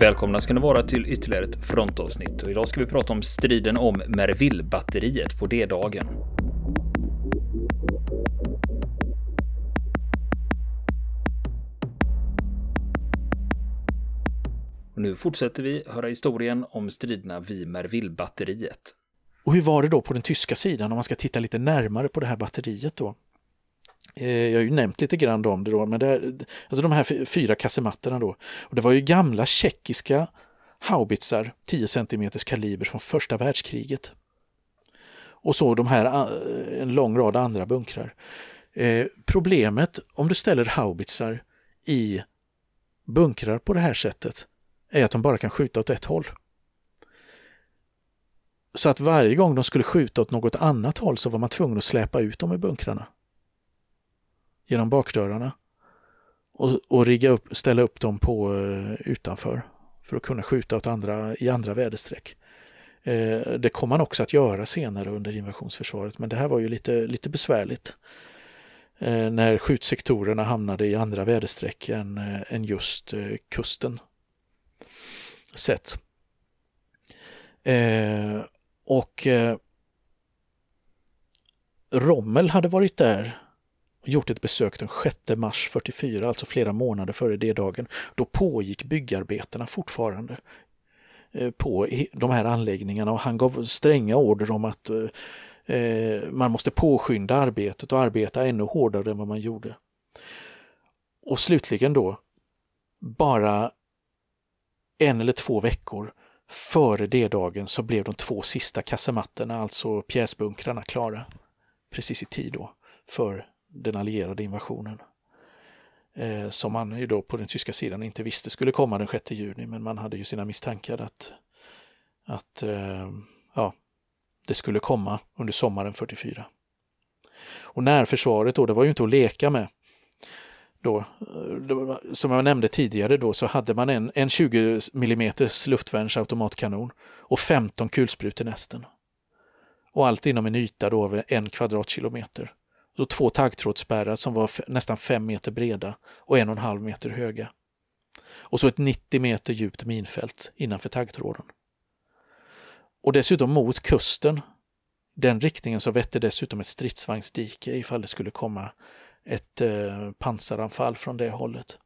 Välkomna ska ni vara till ytterligare ett frontavsnitt och idag ska vi prata om striden om Merville-batteriet på D-dagen. Och nu fortsätter vi höra historien om striderna vid Merville-batteriet. Och hur var det då på den tyska sidan om man ska titta lite närmare på det här batteriet då? Eh, jag har ju nämnt lite grann om det då, men det är, alltså de här fyra kassematterna då. Och det var ju gamla tjeckiska haubitsar, 10 cm kaliber från första världskriget. Och så de här, ah, en lång rad andra bunkrar. Eh, problemet om du ställer haubitsar i bunkrar på det här sättet är att de bara kan skjuta åt ett håll. Så att varje gång de skulle skjuta åt något annat håll så var man tvungen att släpa ut dem i bunkrarna. Genom bakdörrarna. Och, och rigga upp, ställa upp dem på eh, utanför för att kunna skjuta åt andra, i andra väderstreck. Eh, det kom man också att göra senare under invasionsförsvaret men det här var ju lite, lite besvärligt. Eh, när skjutsektorerna hamnade i andra väderstreck än, än just kusten. Sett. Och Rommel hade varit där gjort ett besök den 6 mars 44, alltså flera månader före det dagen. Då pågick byggarbetena fortfarande eh, på de här anläggningarna och han gav stränga order om att eh, eh, man måste påskynda arbetet och arbeta ännu hårdare än vad man gjorde. Och slutligen då, bara en eller två veckor Före D-dagen så blev de två sista kasematterna, alltså pjäsbunkrarna, klara precis i tid då för den allierade invasionen. Eh, som man ju då på den tyska sidan inte visste skulle komma den 6 juni, men man hade ju sina misstankar att, att eh, ja, det skulle komma under sommaren 44. Och närförsvaret då, det var ju inte att leka med då, eh, som jag nämnde tidigare då, så hade man en, en 20 mm luftvärnsautomatkanon och 15 kulsprutor nästen. Och allt inom en yta då av en kvadratkilometer. Så två taggtrådsspärrar som var nästan fem meter breda och en och en halv meter höga. Och så ett 90 meter djupt minfält innanför taggtråden. Och dessutom mot kusten, den riktningen så vette dessutom ett stridsvagnsdike ifall det skulle komma ett eh, pansaranfall från det hållet.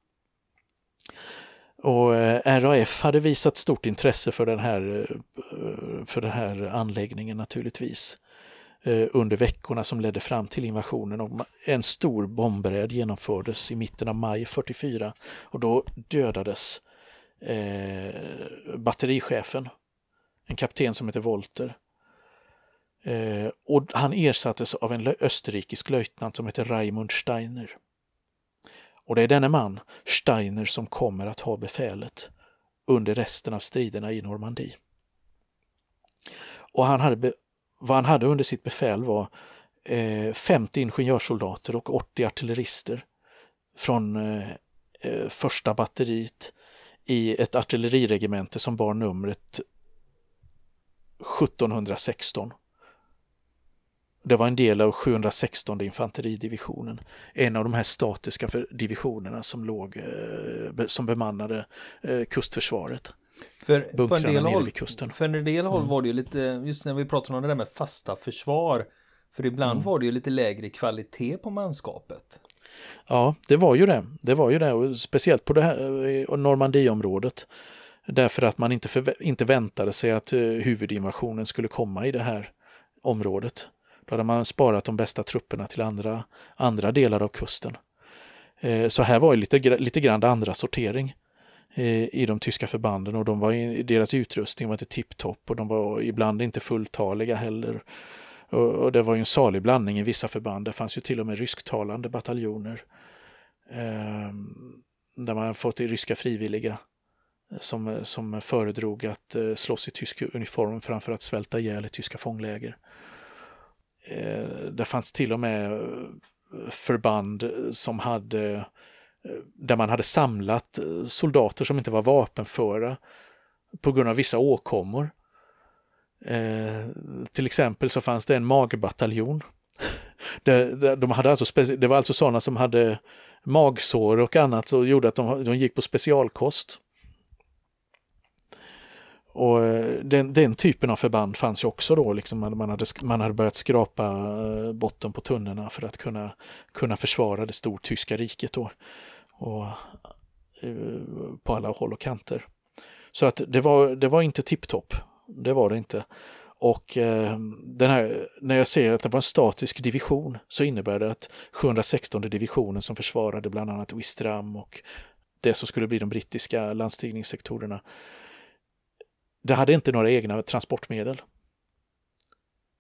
Och eh, RAF hade visat stort intresse för den här, eh, för den här anläggningen naturligtvis eh, Eh, under veckorna som ledde fram till invasionen. Och en stor bombräd genomfördes i mitten av maj 44 och då dödades eh, batterichefen, en kapten som heter Volter. Eh, och han ersattes av en österrikisk löjtnant som heter Raimund Steiner. Och det är denne man, Steiner, som kommer att ha befälet under resten av striderna i Normandie. Och han hade, vad han hade under sitt befäl var eh, 50 ingenjörssoldater och 80 artillerister från eh, eh, första batteriet i ett artilleriregemente som bar numret 1716. Det var en del av 716 infanteridivisionen. En av de här statiska divisionerna som, låg, som bemannade kustförsvaret. För på en del håll, kusten. För en del håll var det ju lite, just när vi pratade om det där med fasta försvar. För ibland mm. var det ju lite lägre kvalitet på manskapet. Ja, det var ju det. Det var ju det, och speciellt på det här eh, Normandieområdet. Därför att man inte, inte väntade sig att huvudinvasionen skulle komma i det här området. Då hade man sparat de bästa trupperna till andra, andra delar av kusten. Eh, så här var ju lite, lite grann andra sortering eh, i de tyska förbanden och de var, deras utrustning var inte tipptopp och de var ibland inte fulltaliga heller. Och, det var ju en salig blandning i vissa förband. Det fanns ju till och med rysktalande bataljoner. eh, där man fått ryska frivilliga eh, som, som föredrog att eh, slåss i tysk uniform framför att svälta ihjäl i tyska fångläger. Eh, det fanns till och med eh, förband som hade eh, där man hade samlat eh, soldater som inte var vapenföra på grund av vissa åkommor. Eh, till exempel så fanns det en magbataljon. det, de hade alltså det var alltså sådana som hade magsår och annat som gjorde att de, de gick på specialkost. och eh, den, den, typen av förband fanns ju också då, liksom man, hade, man hade börjat skrapa eh, botten på tunnorna för att kunna, kunna försvara det stortyska riket då. Och, eh, på alla håll och kanter. Så att det var, det var inte tipptopp, det var det inte. Och eh, den här, när jag säger att det var en statisk division så innebär det att 716 divisionen som försvarade bland annat Wistram och det som skulle bli de brittiska landstigningssektorerna det hade inte några egna transportmedel.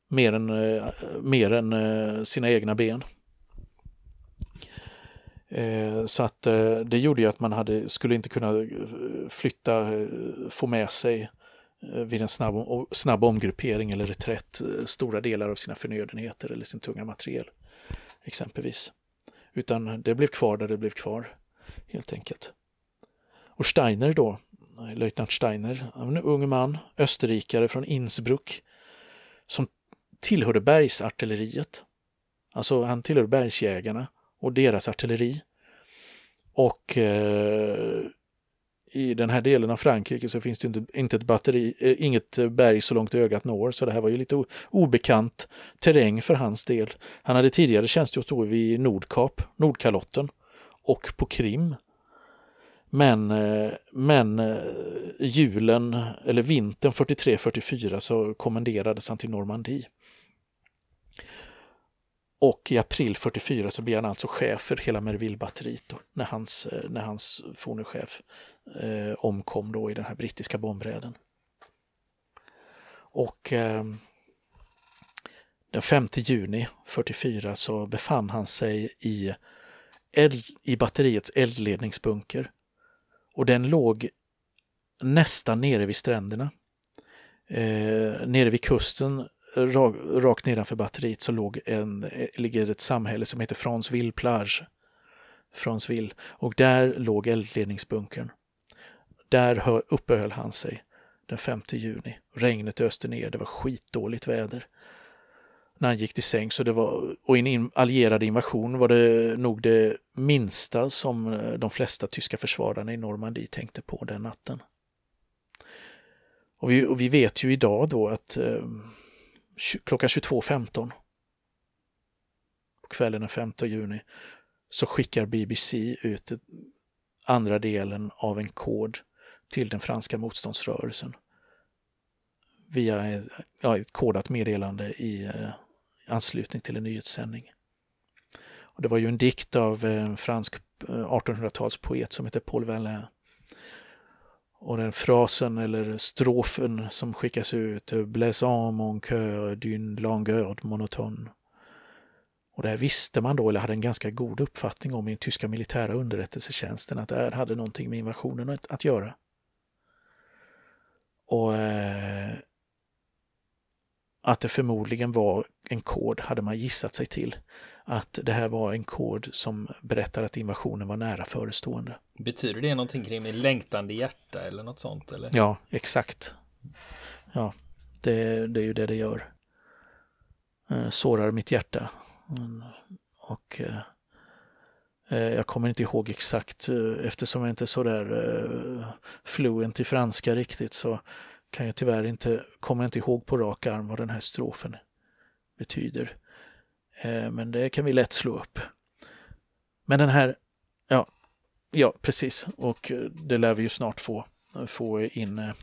Mer än, eh, mer än eh, sina egna ben. Eh, så att eh, det gjorde ju att man hade, skulle inte kunna eh, flytta, få med sig vid en snabb, snabb omgruppering eller reträtt stora delar av sina förnödenheter eller sin tunga materiel. Exempelvis. Utan det blev kvar där det blev kvar, helt enkelt. Och Steiner då, löjtnant Steiner, en ung man, österrikare från Innsbruck, som tillhörde bergsartilleriet. Alltså han tillhörde bergsjägarna och deras artilleri. Och eh, i den här delen av Frankrike så finns det inte, inte ett batteri, eh, inget berg så långt ögat når, så det här var ju lite obekant terräng för hans del. Han hade tidigare tjänstgjort vid Nordkap, Nordkalotten och på Krim. Men, eh, men eh, julen, eller vintern 43-44 så kommenderades han till Normandie. Och i april 44 så blir han alltså chef för hela Merville-batteriet när hans, eh, när hans forne eh, omkom då i den här brittiska bombräden. Och eh, den 5 juni 44 så befann han sig i, eld, i batteriets eldledningsbunker och den låg nästan nere vid stränderna. Eh, nere vid kusten, rak, rakt nedanför batteriet, så låg en, ligger ett samhälle som heter Fransville Plage. Fransville. Och där låg eldledningsbunkern. Där uppehöll han sig den 5 juni. Regnet öste ner, det var skitdåligt väder när han gick till säng. Så det var, och i en allierad invasion var det nog det minsta som eh, de flesta tyska försvararna i Normandie tänkte på den natten. Och vi, och vi vet ju idag då att eh, klockan 22.15 på kvällen den 5 juni så skickar BBC ut andra delen av en kod till den franska motståndsrörelsen via ett, ja, ett kodat meddelande i eh, anslutning till en nyhetssändning. Och det var ju en dikt av en fransk eh, 1800-talspoet som heter Paul Verlaine. Och den frasen eller strofen som skickas ut, Blaisant mon cœur d'une langueur monotone. Och det här visste man då, eller hade en ganska god uppfattning om i den tyska militära underrättelsetjänsten, att det här hade någonting med invasionen att, att göra. Och eh, att det förmodligen var en kod, hade man gissat sig till. Att det här var en kod som berättar att invasionen var nära förestående. Betyder det någonting kring med längtande hjärta eller något sånt? Eller? Ja, exakt. Ja, det, det är ju det det gör. Eh, sårar mitt hjärta. Mm, och eh, eh, jag kommer inte ihåg exakt eftersom jag inte är så där fluent i franska riktigt så kan jag tyvärr inte, kommer inte ihåg på rak arm vad den här strofen betyder. Eh, men det kan vi lätt slå upp. Men den här, ja, ja precis, och eh, det lär vi ju snart få, få in, eh,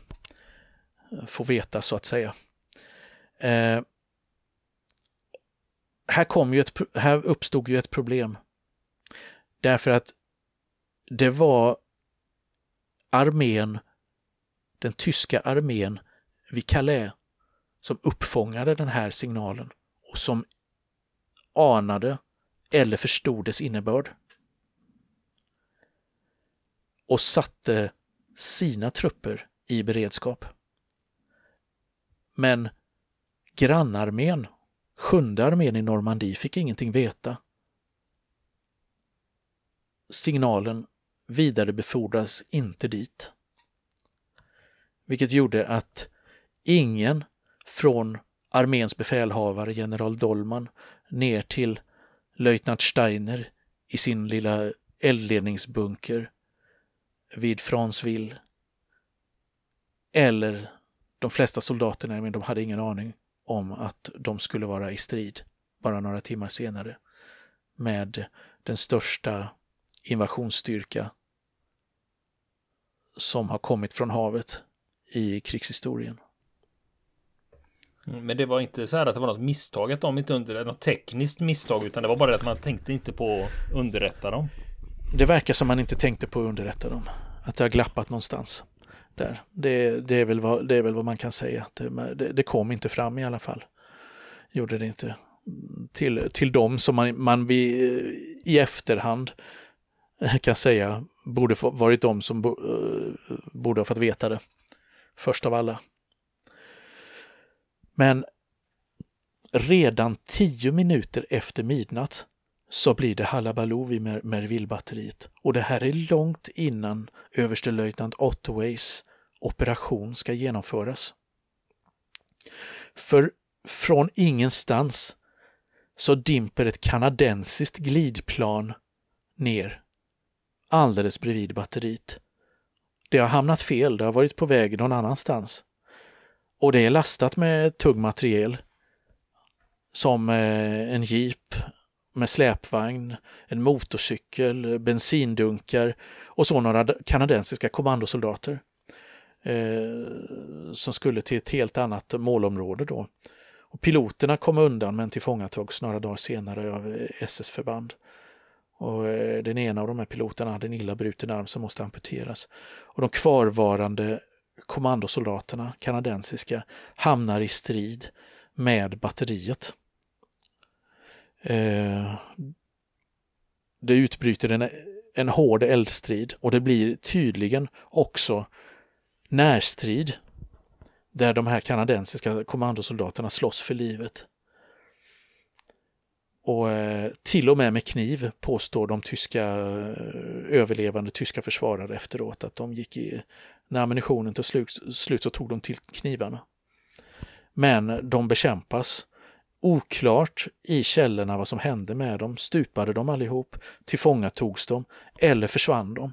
få veta så att säga. Eh, här, kom ju ett, här uppstod ju ett problem. Därför att det var armén den tyska armén vid Calais som uppfångade den här signalen och som anade eller förstod dess innebörd. Och satte sina trupper i beredskap. Men grannarmén, sjunde armén i Normandie, fick ingenting veta. Signalen vidarebefordras inte dit. Vilket gjorde att ingen från arméns befälhavare, general Dolman, ner till löjtnant Steiner i sin lilla eldledningsbunker vid Fransville. Eller de flesta soldaterna men de hade ingen aning om att de skulle vara i strid bara några timmar senare med den största invasionsstyrka som har kommit från havet i krigshistorien. Mm, men det var inte så här att det var något misstag att de inte underrättade, något tekniskt misstag, utan det var bara det att man tänkte inte på att underrätta dem. Det verkar som man inte tänkte på att underrätta dem. Att det har glappat någonstans. Där. Det, det, är, väl vad, det är väl vad man kan säga. Det, det, kom inte fram i alla fall. Gjorde det inte. Till, till dem som man, man vid, i efterhand kan säga borde varit de som bo, uh, borde ha fått veta det. Först av alla. Men redan tio minuter efter midnatt så blir det halabaloo vid Mer Merville-batteriet. Och det här är långt innan överstelöjtnant Ottoways operation ska genomföras. För från ingenstans så dimper ett kanadensiskt glidplan ner alldeles bredvid batteriet. Det har hamnat fel, det har varit på väg någon annanstans. Och det är lastat med tung materiel. Som eh, en jeep med släpvagn, en motorcykel, bensindunkar och så några kanadensiska kommandosoldater. Eh, som skulle till ett helt annat målområde då. Och piloterna kom undan men tillfångatogs några dagar senare av SS-förband. Och eh, den ena av de här piloterna hade en illa bruten arm som måste amputeras. Och de kvarvarande kommandosoldaterna, kanadensiska, hamnar i strid med batteriet. Eh, det utbryter en, en hård eldstrid och det blir tydligen också närstrid där de här kanadensiska kommandosoldaterna slåss för livet. Och eh, till och med med kniv påstår de tyska eh, överlevande tyska försvarare efteråt att de gick i, när ammunitionen tog slut, slut så tog de till knivarna. Men de bekämpas. Oklart i källorna vad som hände med dem. Stupade de allihop? Tillfångatogs de? Eller försvann de?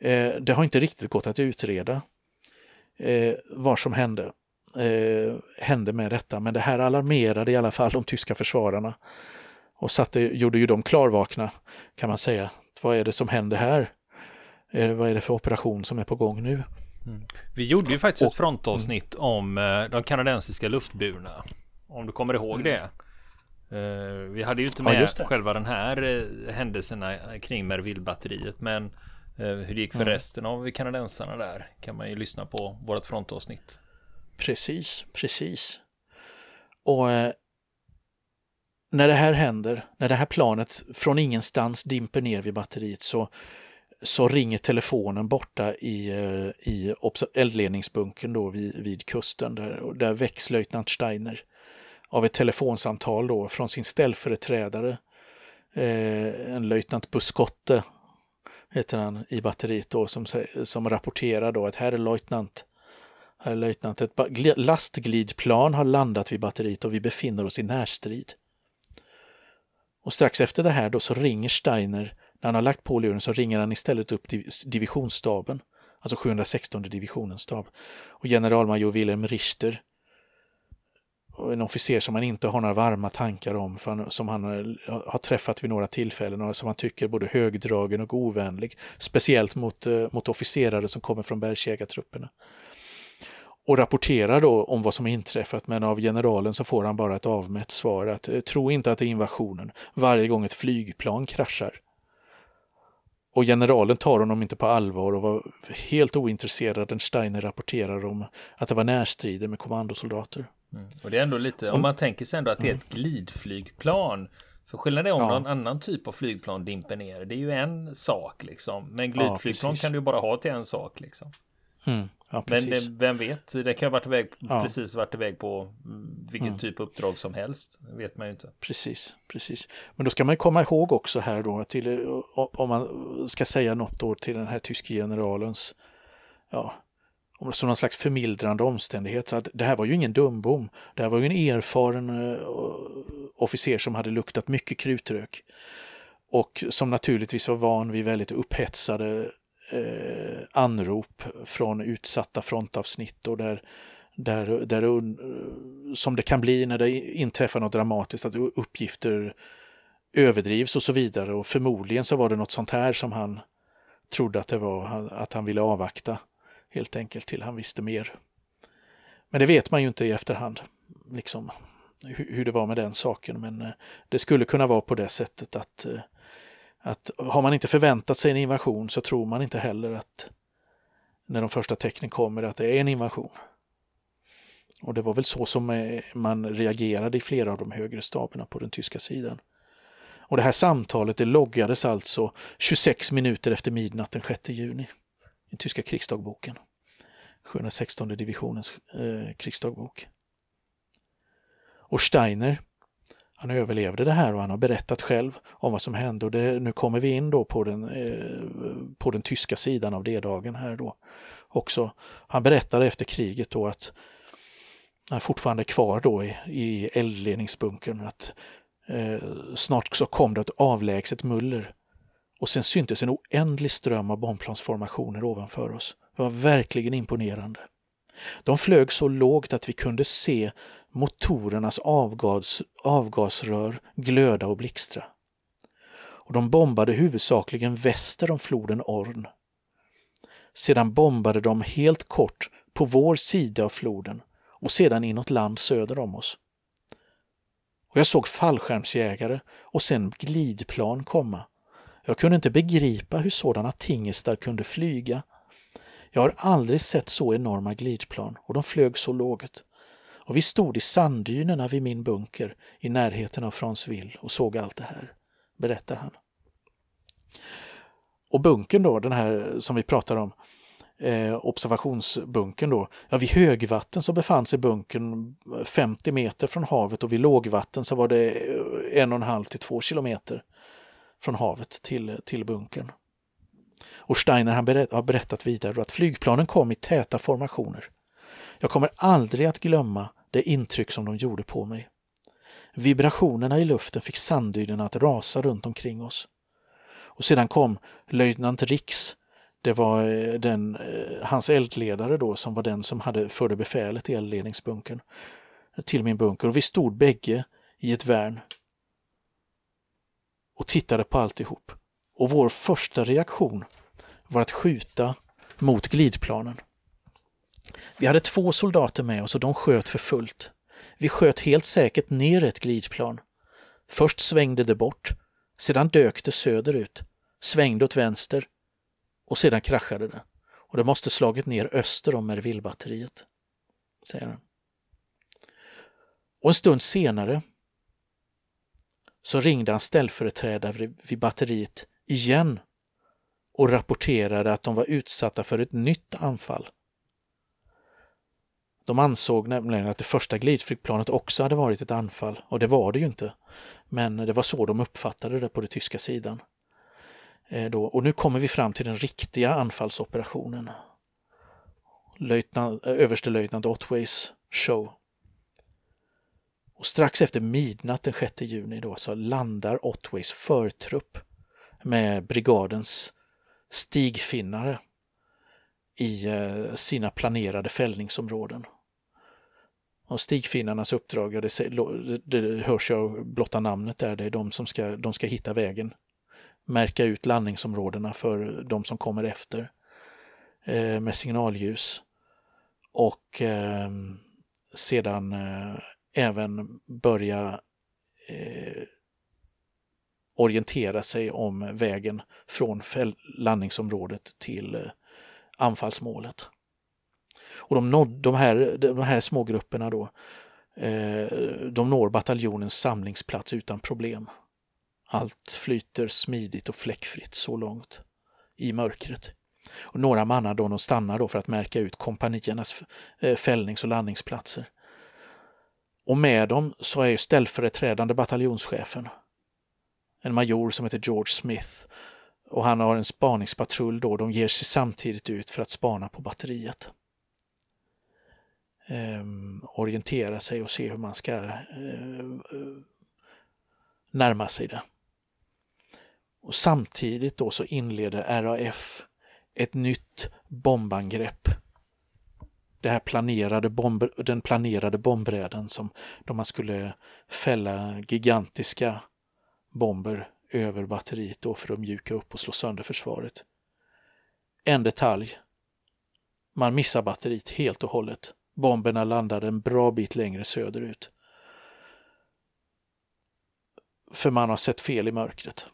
Eh, det har inte riktigt gått att utreda eh, vad som hände, eh, hände med detta. Men det här alarmerade i alla fall de tyska försvararna och satte, gjorde ju dem klarvakna kan man säga. Vad är det som händer här? Eh, vad är det för operation som är på gång nu? Mm. Vi gjorde ju faktiskt och, ett frontavsnitt mm. om eh, de kanadensiska luftburna. Om du kommer ihåg mm. det. Uh, vi hade ju inte med ja, själva den här händelserna kring Merville-batteriet. Men hur det gick för mm. resten av kanadensarna där kan man ju lyssna på vårt frontavsnitt. Precis, precis. Och när det här händer, när det här planet från ingenstans dimper ner vid batteriet så, så ringer telefonen borta i, eh, i eldledningsbunkern då vid, vid kusten. Där, där väcks löjtnant Steiner av ett telefonsamtal då från sin ställföreträdare. Eh, en löjtnant Buscotte heter han i batteriet då som, som rapporterar då att här är löjtnant här är löjtnant, ett lastglidplan har landat vid batteriet och vi befinner oss i närstrid. Och strax efter det här då så ringer Steiner, när han har lagt på luren så ringer han istället upp divisionsstaben, alltså 716 divisionens stab. Och generalmajor Wilhelm Richter, en officer som han inte har några varma tankar om, han, som han har träffat vid några tillfällen och som han tycker både högdragen och ovänlig, speciellt mot, eh, mot officerare som kommer från bergsjägartrupperna och rapporterar då om vad som inträffat men av generalen så får han bara ett avmätt svar att eh, tro inte att det är invasionen varje gång ett flygplan kraschar. Och generalen tar honom inte på allvar och var helt ointresserad när Steiner rapporterar om att det var närstrider med kommandosoldater. Mm. Och det är ändå lite, om man tänker sig ändå att det är ett mm. glidflygplan. För skillnaden är om ja. någon annan typ av flygplan dimper ner. Det är ju en sak liksom. Men glidflygplan ja, kan du bara ha till en sak liksom. Mm. Ja, men det, vem vet, det kan ha varit iväg, ja. precis varit iväg på vilket mm. typ uppdrag som helst. Det vet man ju inte. Precis, precis. Men då ska man komma ihåg också här då, till, om man ska säga något då till den här tyske generalens, ja, som någon slags förmildrande omständighet. Så att det här var ju ingen dumbom. Det här var ju en erfaren uh, officer som hade luktat mycket krutrök. Och som naturligtvis var van vid väldigt upphetsade eh, anrop från utsatta frontavsnitt och där där, där, eh, som det kan bli när det inträffar något dramatiskt, att uppgifter överdrivs och så vidare. Och förmodligen så var det något sånt här som han trodde att det var, att han ville avvakta helt enkelt till han visste mer. Men det vet man ju inte i efterhand, liksom hur det var med den saken. Men eh, det skulle kunna vara på det sättet att, eh, att har man inte förväntat sig en invasion så tror man inte heller att när de första tecknen kommer att det är en invasion. Och det var väl så som eh, man reagerade i flera av de högre staberna på den tyska sidan. Och det här samtalet det loggades alltså 26 minuter efter midnatt den 6 juni i tyska krigsdagboken. 716 divisionens eh, krigsdagbok. Och Steiner, han överlevde det här och han har berättat själv om vad som hände och det, nu kommer vi in då på den, eh, på den tyska sidan av D-dagen här då också. Han berättade efter kriget då att han fortfarande är kvar då i, i eldledningsbunkern att eh, snart så kom det ett avlägset muller och sen syntes en oändlig ström av bombplansformationer ovanför oss. Det var verkligen imponerande. De flög så lågt att vi kunde se motorernas avgas, avgasrör glöda och blixtra. Och de bombade huvudsakligen väster om floden Orn. Sedan bombade de helt kort på vår sida av floden och sedan inåt land söder om oss. Och jag såg fallskärmsjägare och sen glidplan komma. Jag kunde inte begripa hur sådana tingestar kunde flyga. Jag har aldrig sett så enorma glidplan och de flög så lågt. Och vi stod i sanddynerna vid min bunker i närheten av Fransville och såg allt det här, berättar han. Och bunkern då, den här som vi pratar om, eh, observationsbunkern då, ja vid högvatten så befann sig bunkern 50 meter från havet och vid lågvatten så var det eh, en och en halv till två kilometer från havet till, till bunkern. Och Steiner han berätt, har berättat vidare att flygplanen kom i täta formationer. Jag kommer aldrig att glömma det intryck som de gjorde på mig. Vibrationerna i luften fick sanddynerna att rasa runt omkring oss. Och sedan kom löjtnant Rix. Det var eh, den, eh, hans eldledare då som var den som hade förde befälet i eldledningsbunkern till min bunker och vi stod bägge i ett värn och tittade på alltihop. Och vår första reaktion var att skjuta mot glidplanen. Vi hade två soldater med oss och de sköt för fullt. Vi sköt helt säkert ner ett glidplan. Först svängde det bort, sedan dök det söderut, svängde åt vänster och sedan kraschade det. Och det måste slagit ner öster om Mervillebatteriet, säger han. Och en stund senare så ringde han ställföreträdare vid batteriet igen och rapporterade att de var utsatta för ett nytt anfall. De ansåg nämligen att det första glidflygplanet också hade varit ett anfall och det var det ju inte. Men det var så de uppfattade det på den tyska sidan. Eh, då, och nu kommer vi fram till den riktiga anfallsoperationen. Löjtnant, eh, överstelöjtnant Otways show. Och strax efter midnatt den 6 juni då så landar Otways förtrupp med brigadens stigfinnare i eh, sina planerade fällningsområden. Och stigfinnarnas uppdrag, det, det hörs ju av blotta namnet där, det är de som ska, de ska hitta vägen. Märka ut landningsområdena för de som kommer efter eh, med signalljus. Och eh, sedan eh, även börja eh, orientera sig om vägen från landningsområdet till eh, anfallsmålet. Och de, nådde, de, här, de här små grupperna då, eh, de når bataljonens samlingsplats utan problem. Allt flyter smidigt och fläckfritt så långt i mörkret. Och några mannar då, de stannar då för att märka ut kompaniernas eh, fällnings och landningsplatser. Och med dem så är ju ställföreträdande bataljonschefen, en major som heter George Smith. Och han har en spaningspatrull då, de ger sig samtidigt ut för att spana på batteriet eh, orientera sig och se hur man ska eh, eh, närma sig det. Och samtidigt då så inleder RAF ett nytt bombangrepp det här planerade bomb, den planerade bombräden som då man skulle fälla gigantiska bomber över batteriet då för att mjuka upp och slå sönder försvaret. En detalj. Man missar batteriet helt och hållet. Bomberna landade en bra bit längre söderut. För man har sett fel i mörkret.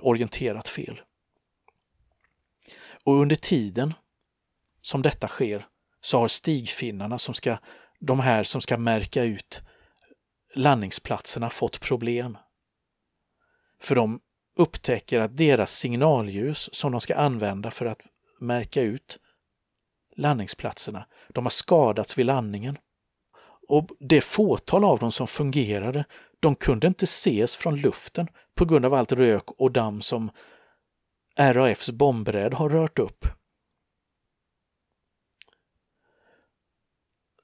Orienterat fel. Och under tiden som detta sker så har stigfinnarna, som ska, de här som ska märka ut landningsplatserna, fått problem. För de upptäcker att deras signalljus som de ska använda för att märka ut landningsplatserna, de har skadats vid landningen. Och det fåtal av dem som fungerade, de kunde inte ses från luften på grund av allt rök och damm som RAFs bombräd har rört upp.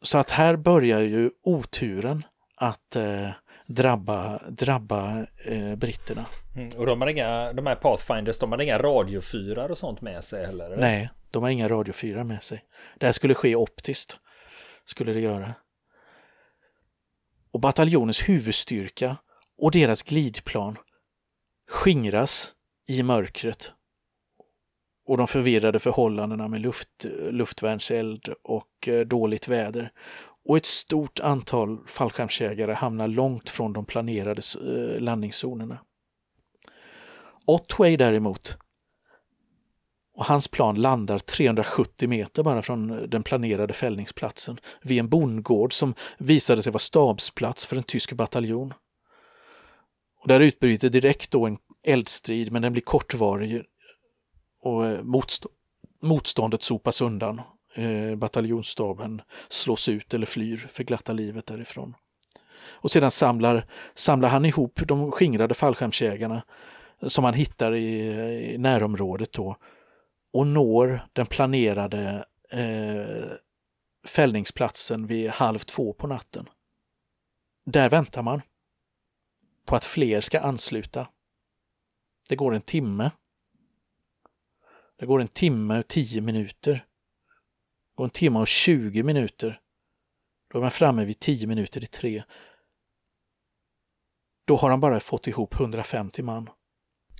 Så att här börjar ju oturen att eh, drabba, drabba eh, britterna. Mm, och de, har inga, de här Pathfinders, de har inga radiofyrar och sånt med sig heller? Eller? Nej, de har inga radiofyrar med sig. Det här skulle ske optiskt. Skulle det göra. Och bataljonens huvudstyrka och deras glidplan skingras i mörkret och de förvirrade förhållandena med luft, luftvärnseld och eh, dåligt väder. Och ett stort antal fallskärmsjägare hamnar långt från de planerade eh, landningszonerna. Otway däremot, och hans plan landar 370 meter bara från eh, den planerade fällningsplatsen vid en bondgård som visade sig vara stabsplats för en tysk bataljon. Och där utbryter direkt då en eldstrid men den blir kortvarig eh, och motståndet sopas undan. Eh, bataljonsstaben slås ut eller flyr för glatta livet därifrån. Och sedan samlar, samlar han ihop de skingrade fallskärmsjägarna som han hittar i, i närområdet då och når den planerade eh, fällningsplatsen vid halv två på natten. Där väntar man på att fler ska ansluta. Det går en timme det går en timme och tio minuter. Går en timme och tjugo minuter. Då är man framme vid tio minuter i tre. Då har han bara fått ihop 150 man.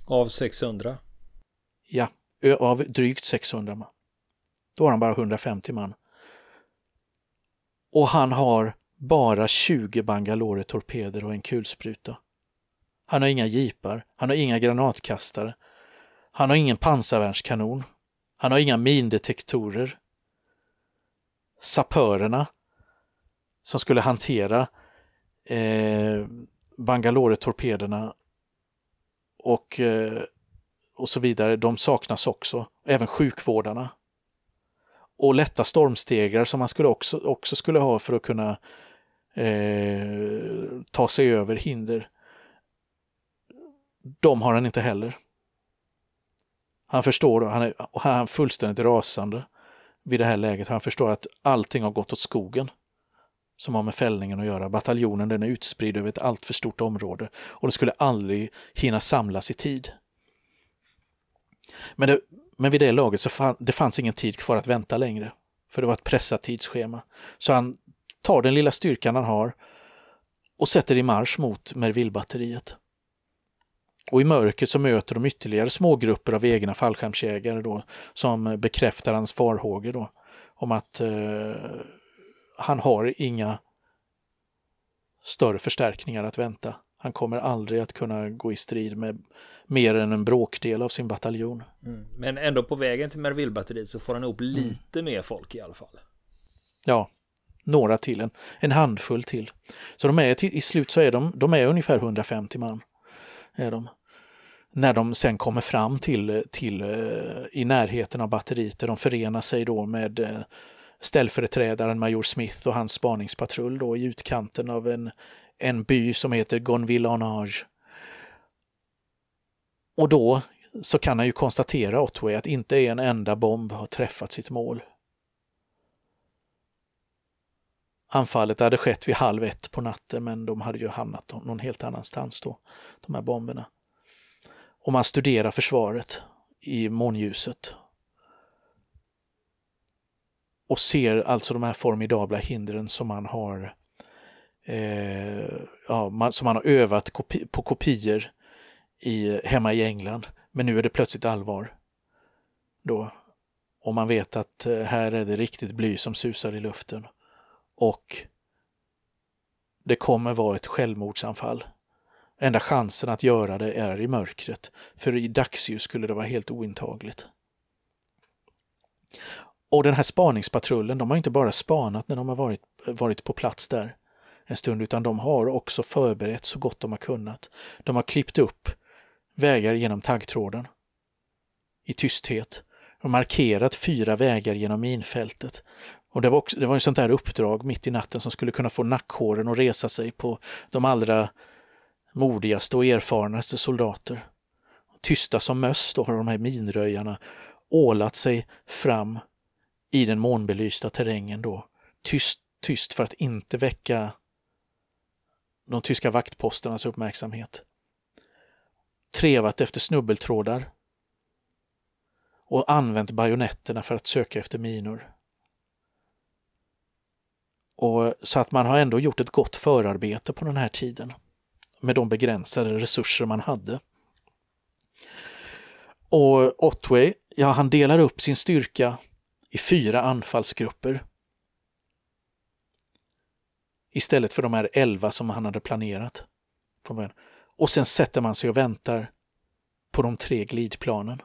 Av 600? Ja, av drygt 600 man. Då har han bara 150 man. Och han har bara 20 Bangalore-torpeder och en kulspruta. Han har inga jeepar, han har inga granatkastare, han har ingen pansarvärnskanon. Han har inga mindetektorer. Sapörerna som skulle hantera eh, Bangalore-torpederna och, eh, och så vidare, de saknas också. Även sjukvårdarna. Och lätta stormstegrar som man skulle också, också skulle ha för att kunna eh, ta sig över hinder. De har han inte heller. Han förstår, han är, han är fullständigt rasande vid det här läget. Han förstår att allting har gått åt skogen som har med fällningen att göra. Bataljonen den är utspridd över ett alltför stort område och det skulle aldrig hinna samlas i tid. Men, det, men vid det laget så fann, det fanns ingen tid kvar att vänta längre, för det var ett pressat tidsschema. Så han tar den lilla styrkan han har och sätter i marsch mot Merville-batteriet. Och i mörkret så möter de ytterligare smågrupper av egna fallskärmsjägare då, som bekräftar hans farhågor då, om att eh, han har inga större förstärkningar att vänta. Han kommer aldrig att kunna gå i strid med mer än en bråkdel av sin bataljon. Mm. Men ändå på vägen till Merville-batteriet så får han ihop mm. lite mer folk i alla fall. Ja, några till, en, en handfull till. Så de är i slut så är de, de är ungefär 150 man. Är de när de sen kommer fram till, till eh, i närheten av batteriet där de förenar sig då med eh, ställföreträdaren Major Smith och hans spaningspatrull då i utkanten av en, en by som heter Gonville-en-Age. Och då så kan han ju konstatera, Otway, att inte en enda bomb har träffat sitt mål. Anfallet hade skett vid halv ett på natten men de hade ju hamnat någon helt annanstans då, de här bomberna och man studerar försvaret i månljuset. och ser alltså de här formidabla hindren som man har eh, ja, man, som man har övat kopi på kopior i, hemma i England. Men nu är det plötsligt allvar. Då. Och man vet att eh, här är det riktigt bly som susar i luften. Och det kommer vara ett självmordsanfall. Enda chansen att göra det är i mörkret, för i dagsljus skulle det vara helt ointagligt. Och den här spaningspatrullen, de har inte bara spanat när de har varit, varit på plats där en stund, utan de har också förberett så gott de har kunnat. De har klippt upp vägar genom taggtråden i tysthet och markerat fyra vägar genom minfältet. Och det var, också, det var ett sånt där uppdrag mitt i natten som skulle kunna få nackhåren att resa sig på de allra modigaste och erfarnaste soldater. Tysta som möss då har de här minröjarna ålat sig fram i den månbelysta terrängen då. Tyst, tyst för att inte väcka de tyska vaktposternas uppmärksamhet. Trevat efter snubbeltrådar och använt bajonetterna för att söka efter minor. Och så att man har ändå gjort ett gott förarbete på den här tiden med de begränsade resurser man hade. Och Otway, ja han delar upp sin styrka i fyra anfallsgrupper. Istället för de här elva som han hade planerat. Och sen sätter man sig och väntar på de tre glidplanen.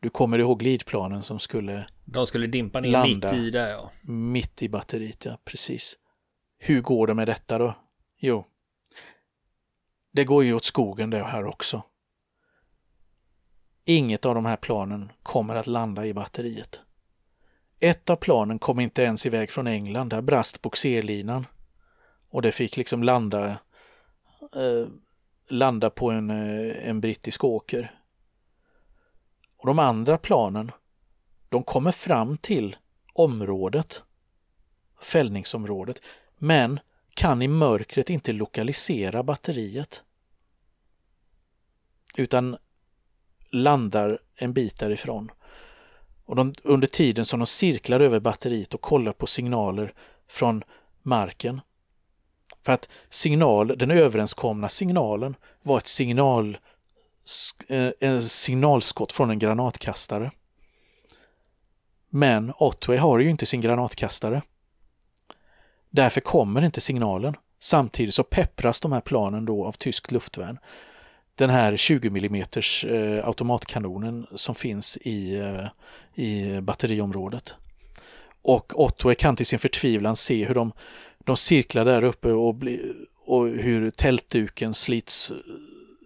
Du kommer ihåg glidplanen som skulle de skulle dimpa ner mitt i det ja. Mitt i batteriet, ja precis. Hur går det med detta då? Jo, det går ju åt skogen det här också. Inget av de här planen kommer att landa i batteriet. Ett av planen kom inte ens iväg från England, där brast boxerlinan. Och det fick liksom landa, eh, landa på en, eh, en brittisk åker. Och de andra planen, de kommer fram till området, fällningsområdet, men kan i mörkret inte lokalisera batteriet. Utan landar en bit därifrån. Och de, under tiden som de cirklar över batteriet och kollar på signaler från marken. För att signal, den överenskomna signalen var ett signal, eh, en signalskott från en granatkastare. Men Otway har ju inte sin granatkastare. Därför kommer inte signalen. Samtidigt så peppras de här planen då av tyskt luftvärn. Den här 20 mm eh, automatkanonen som finns i, eh, i batteriområdet. Och Otway kan till sin förtvivlan se hur de, de cirklar där uppe och, bli, och hur tältduken slits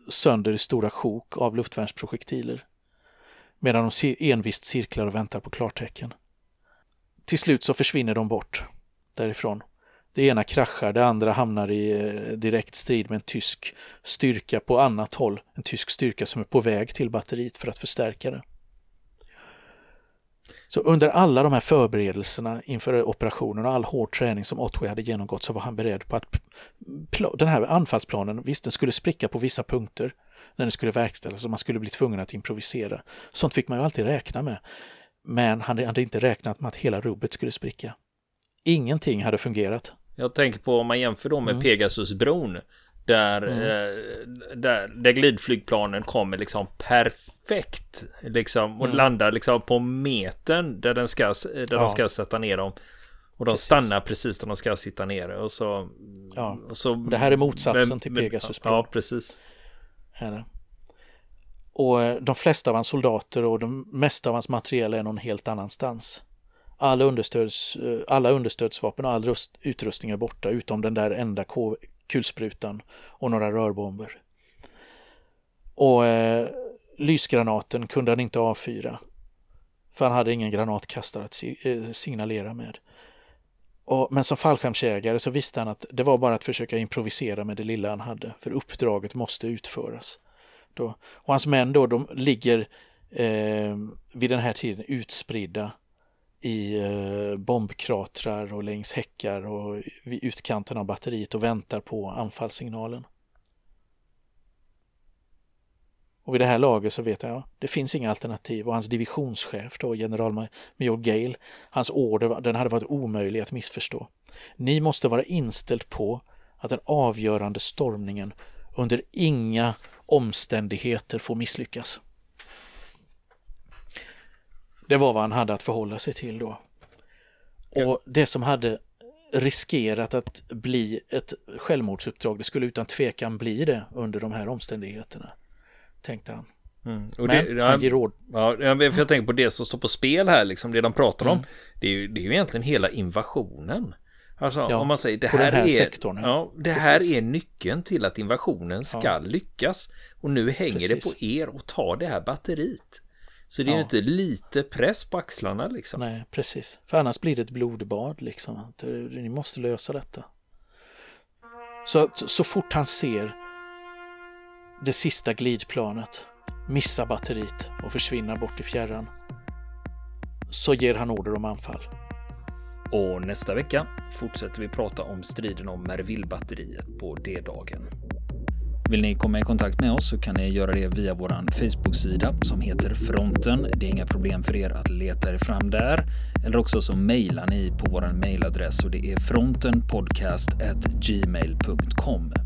sönder i stora sjok av luftvärnsprojektiler. Medan de envist cirklar och väntar på klartecken. Till slut så försvinner de bort därifrån. Det ena kraschar, det andra hamnar i eh, direkt strid med en tysk styrka på annat håll. En tysk styrka som är på väg till batteriet för att förstärka det. Så under alla de här förberedelserna inför operationen och all hård träning som Otway hade genomgått så var han beredd på att den här anfallsplanen, visst den skulle spricka på vissa punkter när den skulle verkställas och man skulle bli tvungen att improvisera. Sånt fick man ju alltid räkna med. Men han hade inte räknat med att hela rubbet skulle spricka. Ingenting hade fungerat. Jag tänker på om man jämför då med mm. Pegasusbron. Där, mm. eh, där, där glidflygplanen kommer liksom perfekt. Liksom, och mm. landar liksom på metern där, den ska, där ja. de ska sätta ner dem. Och de precis. stannar precis där de ska sitta ner. Och så, ja. och så, det här är motsatsen men, till Pegasus. Ja, precis. Är det. Och eh, de flesta av hans soldater och de mesta av hans materiel är någon helt annanstans all understöds, eh, alla understödsvapen och all rust, utrustning är borta utom den där enda kulsprutan och några rörbomber. Och eh, lysgranaten kunde han inte avfyra. För han hade ingen granatkastare att eh, signalera med. Och, men som fallskärmsjägare så visste han att det var bara att försöka improvisera med det lilla han hade, för uppdraget måste utföras. Då. Och hans män då, de ligger eh, vid den här tiden utspridda i eh, bombkratrar och längs häckar och vid utkanten av batteriet och väntar på anfallssignalen. Och vid det här laget så vet jag, ja, det finns inga alternativ. Och hans divisionschef då, generalmajor Gale, hans order, den hade varit omöjlig att missförstå. Ni måste vara inställd på att den avgörande stormningen under inga omständigheter får misslyckas. Det var vad han hade att förhålla sig till då. Och det som hade riskerat att bli ett självmordsuppdrag, det skulle utan tvekan bli det under de här omständigheterna, tänkte han. Mm. Och Men det, ja, han ger råd. Ja, för jag tänker på det som står på spel här, liksom det de pratar mm. om. Det är, ju, det är ju egentligen hela invasionen. Alltså ja, om man säger det här, här, är, sektorn, ja, det här är nyckeln till att invasionen ska ja. lyckas. Och nu hänger Precis. det på er att ta det här batteriet. Så det är ju inte lite press på axlarna liksom. Nej, precis. För annars blir det ett blodbad liksom. Ni måste lösa detta. Så, så fort han ser det sista glidplanet missa batteriet och försvinna bort i fjärran så ger han order om anfall. Och nästa vecka fortsätter vi prata om striden om Merville-batteriet på D-dagen. Vill ni komma i kontakt med oss så kan ni göra det via vår Facebook-sida som heter Fronten. Det är inga problem för er att leta er fram där. Eller också så mejlar ni på vår mejladress och det är frontenpodcast.gmail.com.